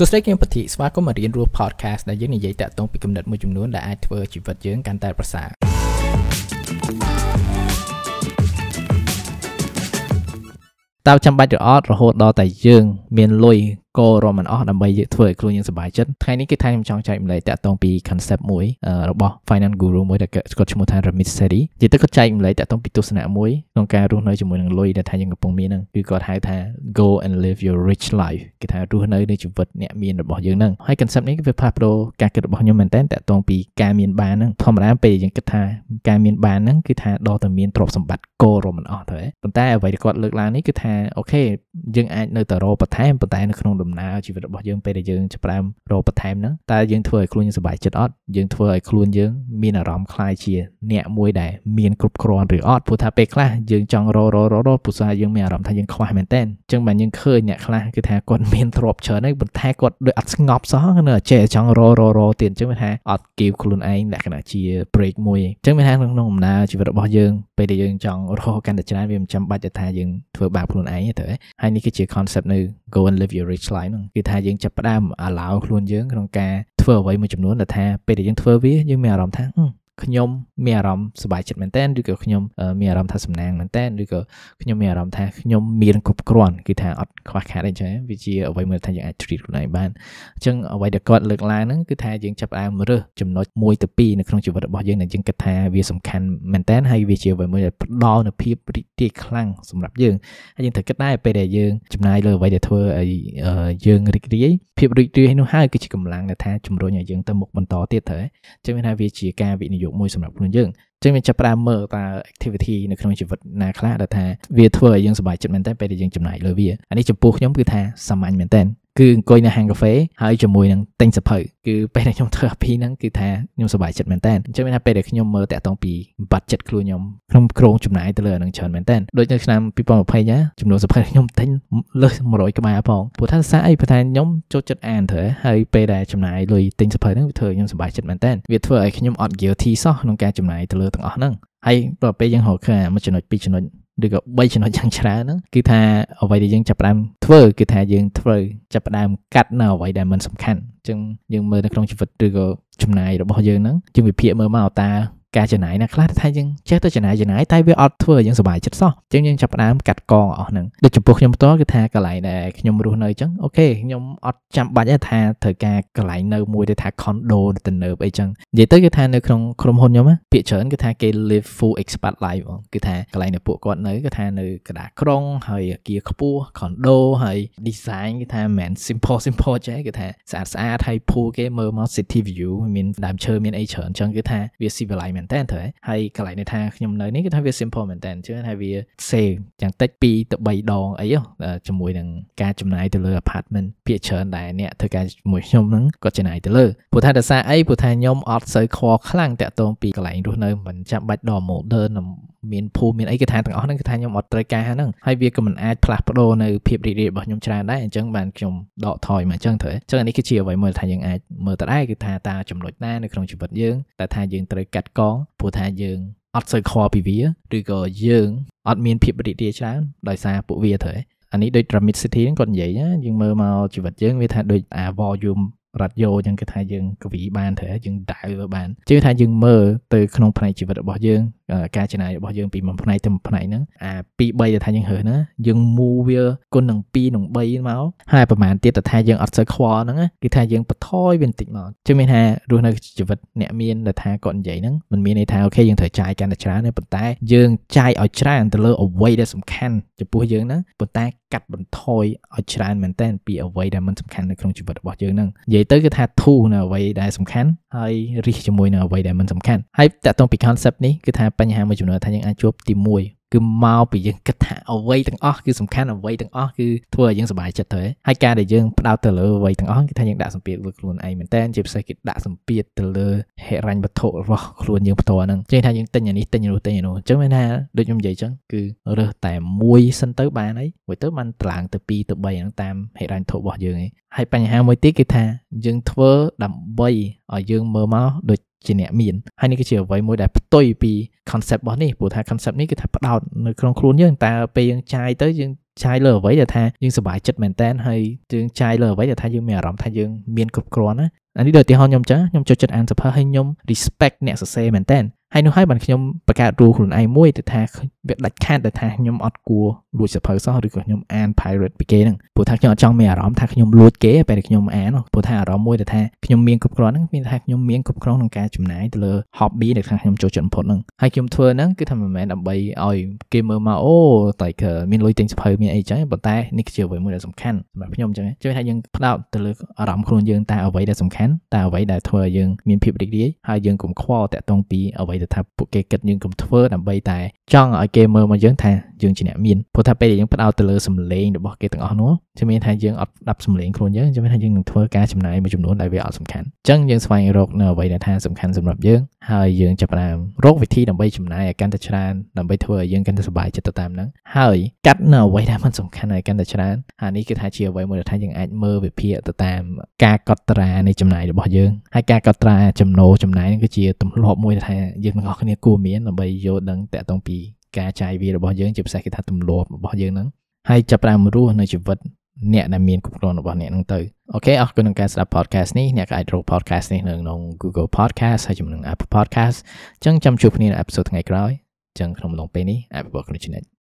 សួស្តីគឹមពធីស្វាគមន៍មករៀនរស់ podcast ដែលយើងនិយាយតាក់ទងពីគំនិតមួយចំនួនដែលអាចធ្វើជីវិតយើងកាន់តែប្រសើរតើចាំបាច់ឬអត់រហូតដល់តែយើង មានលុយ ក៏រមិនអស់ដើម្បីធ្វើឲ្យខ្លួនយើងសប្បាយចិត្តថ្ងៃនេះគឺថាខ្ញុំចង់ចែកម្លែកតាក់ទងពី concept មួយរបស់ finance guru មួយដែលគាត់ឈ្មោះថា Ramit Sethi និយាយទៅគាត់ចែកម្លែកតាក់ទងពីទស្សនៈមួយក្នុងការរស់នៅជាមួយនឹងលុយដែលថាយើងកំពុងមានហ្នឹងគឺគាត់ហៅថា go and live your rich life គេថារស់នៅនៃជីវិតអ្នកមានរបស់យើងហ្នឹងហើយ concept នេះវាផ្លាស់ប្ដូរការគិតរបស់ខ្ញុំមែនតើតាក់ទងពីការមានបានហ្នឹងធម្មតាពេលយើងគិតថាការមានបានហ្នឹងគឺថាដល់តែមានទ្រព្យសម្បត្តិក៏រមិនអស់ទៅប៉ុន្តែអ្វីដែលគាត់លើកឡើងនេះគឺថាអូខេយើងអាចនៅតែរកបន្ថែមប៉ុន្តែនៅក្នុងដណើរជីវិតរបស់យើងពេលដែលយើងចាប់ផ្ដើមរកបន្ថែមហ្នឹងតើយើងធ្វើឲ្យខ្លួនយើងសប្បាយចិត្តអត់យើងធ្វើឲ្យខ្លួនយើងមានអារម្មណ៍คล้ายជាអ្នកមួយដែលមានគ្រប់គ្រាន់ឬអត់ព្រោះថាពេលខ្លះយើងចង់រករកររព្រោះថាយើងមានអារម្មណ៍ថាយើងខ្វះមែនតើអញ្ចឹងបើយើងឃើញអ្នកខ្លះគឺថាគាត់មានទ្រព្យច្រើនហើយប៉ុន្តែគាត់ដូចអត់ស្ងប់សោះនៅចេះចង់រករករទៀតអញ្ចឹងមានថាអត់គៀវខ្លួនឯងលក្ខណៈជា break មួយអញ្ចឹងមានថាក្នុងដំណើរជីវិតរបស់យើងពេលដែលយើងចង់រកកាន់តែច្រើនវាមិនចាំបាច់ថាយើងធ្វើបាបខ្លួនឯងទេហើយនេះគឺជា concept នៅ go and live your rich life ហ្នឹងគឺថាយើងចាប់ផ្ដើម allow ខ្លួនយើងក្នុងការធ្វើអ្វីមួយចំនួនដែលថាពេលដែលយើងធ្វើវាយើងមានអារម្មណ៍ថា ខ្ញុំមានអារម្មណ៍សប្បាយចិត្តមែនតើឬក៏ខ្ញុំមានអារម្មណ៍ថាសំណាងមែនតើឬក៏ខ្ញុំមានអារម្មណ៍ថាខ្ញុំមានគ្រប់គ្រាន់គឺថាអត់ខ្វះខាតអីចឹងវាជាអ្វីមួយថាយើងអាច treat ខ្លួនឯងបានអញ្ចឹងអ្វីដែលគាត់លើកឡើងហ្នឹងគឺថាយើងចាប់ផ្ដើមរើសចំណុច1ទៅ2នៅក្នុងជីវិតរបស់យើងដែលយើងគិតថាវាសំខាន់មែនតើហើយវាជាអ្វីមួយដែលផ្ដល់នូវភាពរីករាយខ្លាំងសម្រាប់យើងហើយយើងត្រូវគិតដែរពេលដែលយើងចំណាយលើអ្វីដែលធ្វើឲ្យយើងរីករាយភាពរីករាយនោះហើយគឺជាកម្លាំងដែលថាជំរុញឲ្យយើងទៅមុខបន្តទៀតទៅអញ្ចឹងមានថាវាជាការវិនិយោគមួយសម្រាប់ខ្លួនយើងចឹងវាចាប់ផ្ដើមមើលតើ activity នៅក្នុងជីវិតណាខ្លះដែលថាវាធ្វើឲ្យយើងសប្បាយចិត្តមែនតើពេលដែលយើងចំណាយលើវាអានេះចំពោះខ្ញុំគឺថាសាមញ្ញមែនតើ គឺអង្គុយនៅហាងកាហ្វេហើយជាមួយនឹងទិញសភៅគឺពេលដែលខ្ញុំធ្វើអាពីហ្នឹងគឺថាខ្ញុំសប្បាយចិត្តមែនតើអញ្ចឹងមានថាពេលដែលខ្ញុំមើលតាក់ទងពីបាត់ចិត្តខ្លួនខ្ញុំខ្ញុំក្រុងចំណាយទៅលើអានឹងច្រើនមែនតើដូចនៅឆ្នាំ2020ណាចំនួនសភៅខ្ញុំទិញលើស100ក្បាលផងព្រោះថាសារអីព្រោះថាខ្ញុំចូលចិត្តអានទៅហើយពេលដែលចំណាយលុយទិញសភៅហ្នឹងវាធ្វើឲ្យខ្ញុំសប្បាយចិត្តមែនតើវាធ្វើឲ្យខ្ញុំអត់ guilty សោះក្នុងការចំណាយទៅលើទាំងអស់ហ្នឹងហើយដល់ពេលយើងរកឃើញមួយចំណុចពីរចំណុច ឬក៏3ចំណុចយ៉ាងច្រើនហ្នឹងគឺថាអ្វីដែលយើងចាប់ផ្ដើមធ្វើគឺថាយើងធ្វើចាប់ផ្ដើមកាត់នៅអ្វីដែលមិនសំខាន់អញ្ចឹងយើងមើលនៅក្នុងជីវិតឬក៏ចំណាយរបស់យើងហ្នឹងយើងវិភាគមើលមកតើ ការចំណាយណាខ្លះថាយើងចេះទៅចំណាយចំណាយតែវាអត់ធ្វើឲ្យយើងសុបាយចិត្តសោះអញ្ចឹងយើងចាប់ផ្ដើមកាត់កងអស់ហ្នឹងដូចចំពោះខ្ញុំផ្ទាល់គឺថាកន្លែងដែលខ្ញុំរស់នៅអញ្ចឹងអូខេខ្ញុំអត់ចាំបាច់ថាត្រូវការកន្លែងនៅមួយដែលថា condo ទំនើបអីចឹងនិយាយទៅគឺថានៅក្នុងក្រុមហ៊ុនខ្ញុំពាក្យច្រើនគឺថាគេ live full expat life បងគឺថាកន្លែងដែលពួកគាត់នៅគឺថានៅកណ្ដាលក្រុងហើយអគារខ្ពស់ condo ហើយ design គឺថាមិន simple simple ចេះគឺថាស្អាតស្អាតហើយ pool គេមើលមក city view មានដើមឈើមានអីច្រើនអញ្ចឹងគឺថាវា civilized មែនតើទៅហើយកន្លែងនេះថាខ្ញុំនៅនេះគឺថាវា simple មែនតើជឿថាវា save យ៉ាងតិច2ទៅ3ដងអីជាមួយនឹងការចំណាយទៅលើ apartment ភាគច្រើនដែលអ្នកធ្វើការជាមួយខ្ញុំហ្នឹងគាត់ចំណាយទៅលើព្រោះថាដោយសារអីព្រោះថាខ្ញុំអត់សូវខ្វល់ខ្លាំងតាក់ទងពីកន្លែងរស់នៅមិនចាំបាច់ដល់ modern មានភូមិមានអីគឺថាទាំងអស់ហ្នឹងគឺថាខ្ញុំអត់ត្រូវការហ្នឹងហើយវាក៏មិនអាចផ្លាស់ប្ដូរនៅភាពរីករាយរបស់ខ្ញុំច្រើនដែរអញ្ចឹងបានខ្ញុំដកថយមកអញ្ចឹងទៅអញ្ចឹងនេះគឺជាអ្វីមួយថាយើងអាចមើលទៅដែរគឺថាតើចំណុចណានៅក្នុងជីវិតយើងតែថាយើងត្រូវកាត់កងព្រោះថាយើងអត់សូវខ្វល់ពីវាឬក៏យើងអត់មានភាពរីករាយច្រើនដោយសារពួកវាទៅអានេះដូច Ramit City ហ្នឹងគាត់និយាយណាយើងមើលមកជីវិតយើងវាថាដូចអា volume រ៉ាឌីយ៉ូចឹងគេថាយើងកវីបានត្រូវយើងដាវបានជឿថាយើងមើលទៅក្នុងផ្នែកជីវិតរបស់យើង ការចំណាយរបស់យើងពីមួយផ្នែកទៅមួយផ្នែកហ្នឹងអា2 3ដែលថាយើងរើសណាយើងមូវាគុណនឹង2នឹង3មកហើយប្រហែលទៀតថាយើងអត់សូវខ្វល់ហ្នឹងគឺថាយើងបន្ថយវាបន្តិចមកជឿមានថារស់នៅជីវិតអ្នកមានដែលថាគាត់និយាយហ្នឹងมันមានន័យថាអូខេយើងត្រូវចាយកាន់តែច្រើនទេប៉ុន្តែយើងចាយឲ្យច្រើនទៅលើអ្វីដែលសំខាន់ចំពោះយើងហ្នឹងប៉ុន្តែកាត់បន្ថយឲ្យច្រើនមែនតើពីអ្វីដែលមិនសំខាន់នៅក្នុងជីវិតរបស់យើងហ្នឹងនិយាយទៅគឺថាធូរនៅអ្វីដែលសំខាន់ហើយរិះជាមួយនៅអ្វីដែលមិនសំខាន់ហើយតកតងពី concept នេះគឺថាបញ្ហាមួយចំនួនថាយើងអាចជួបទី1គឺមកពីយើងគិតថាអ្វីទាំងអស់គឺសំខាន់អ្វីទាំងអស់គឺធ្វើឲ្យយើងសប្បាយចិត្តទៅហើយការដែលយើងផ្ដោតទៅលើអ្វីទាំងអស់គឺថាយើងដាក់សម្ពាធលើខ្លួនឯងមែនតើជាពិសេសគេដាក់សម្ពាធទៅលើហិរញ្ញវត្ថុរបស់ខ្លួនយើងផ្ទាល់ហ្នឹងចេះថាយើងទិញអានេះទិញអានោះទិញអានោះអញ្ចឹងមានថាដូចខ្ញុំនិយាយអញ្ចឹងគឺរើសតែមួយសិនទៅបានហើយមួយទៅបានត្រាងទៅ2ទៅ3ហ្នឹងតាមហិរញ្ញវត្ថុរបស់យើងឯងហើយបញ្ហាមួយទៀតគឺថាយើងធ្វើដើម្បីឲ្យយើងមើលមកដូច ជាអ្នកមានហើយនេះគឺជាអ្វីមួយដែលផ្ទុយពី concept របស់នេះព្រោះថា concept នេះគឺថាផ្ដោតនៅក្នុងខ្លួនយើងតើពេលយើងចាយទៅយើងចាយលើអ្វីដែលថាយើងសប្បាយចិត្តមែនតើហើយយើងចាយលើអ្វីដែលថាយើងមានអារម្មណ៍ថាយើងមានគ្រប់គ្រាន់ណា អានេះដូចឧទាហរណ៍ខ្ញុំចឹងខ្ញុំចូលចិត្តអានសភៅហើយខ្ញុំ respect អ្នកសរសេរមែនតើហើយនោះហើយបានខ្ញុំបង្កើតរូលខ្លួនឯងមួយទៅថាវាដាច់ខាតទៅថាខ្ញុំអត់គួរលួចសភៅសោះឬក៏ខ្ញុំអាន pirate ពីគេហ្នឹងព្រោះថាខ្ញុំអត់ចង់មានអារម្មណ៍ថាខ្ញុំលួចគេពេលខ្ញុំអានព្រោះថាអារម្មណ៍មួយទៅថាខ្ញុំមានគ្រប់គ្រាន់ហ្នឹងមានថាខ្ញុំមានគ្រប់គ្រាន់ក្នុងការចំណាយទៅលើ hobby ដែលខ្ញុំចូលចិត្តបំផុតហ្នឹងហើយខ្ញុំធ្វើហ្នឹងគឺថាមិនមែនដើម្បីឲ្យគេមើលមកអូតែគឺមានលុយទិញសភៅមានអីចឹងប៉ុន្តែនេះគឺជាអ្វីមួយដែលសំខាន់សម្រាប់ខ្ញុំចឹងជួយថាយើងផ្ដោតទៅលើអារម្មណ៍ខ្លួនយើងតើអ្វីដែលសំខាន់តើអ្វីដែលធ្វើឲ្យយើងមានភាពរីករាយហើយយើងកុំខ្វល់តាក់ទងពីអ្វីដែលថាពួកគេគិតយើងកុំធ្វើដើម្បីតែចង់ឲ្យគេមើលមកយើងថា យើងជាអ្នកមានព្រោះថាពេលដែលយើងផ្ដោតទៅលើសម្លេងរបស់គេទាំងអស់នោះជំនាញថាយើងអត់ដាប់សម្លេងខ្លួនយើងជំនាញថាយើងនឹងធ្វើការចំណាយមួយចំនួនដែលវាអត់សំខាន់អញ្ចឹងយើងស្វែងរកនៅអ្វីដែលថាសំខាន់សម្រាប់យើងហើយយើងចាប់ផ្ដើមរកវិធីដើម្បីចំណាយឲ្យកាន់តែច្រើនដើម្បីធ្វើឲ្យយើងកាន់តែសប្បាយចិត្តទៅតាមហ្នឹងហើយកាត់នៅអ្វីដែលមិនសំខាន់ឲ្យកាន់តែច្រើនហើយនេះគឺថាជាអ្វីមួយដែលថាយើងអាចមើលវិភាគទៅតាមការកត់ត្រានៃចំណាយរបស់យើងហើយការកត់ត្រាចំណូលចំណាយនេះគឺជាទម្លាប់មួយដែលថាយើងទាំងអស់គ្នាគួរមានដើម្បីយល់ដឹងតាក់ទងពី ការចាយវារបស់យើងជាពិសេសគេថាទម្លាប់របស់យើងហ្នឹងហើយចាប់ផ្ដើមរស់នៅជីវិតអ្នកដែលមានគ្រប់គ្រងរបស់អ្នកហ្នឹងទៅអូខេអរគុណក្នុងការស្ដាប់ podcast នេះអ្នកក៏អាចរក podcast នេះនៅក្នុង Google Podcast ហើយជាមួយនឹង Apple Podcast អញ្ចឹងចាំជួបគ្នានៅ episode ថ្ងៃក្រោយអញ្ចឹងក្នុងអំឡុងពេលនេះអភិវឌ្ឍខ្លួនជានិច្ច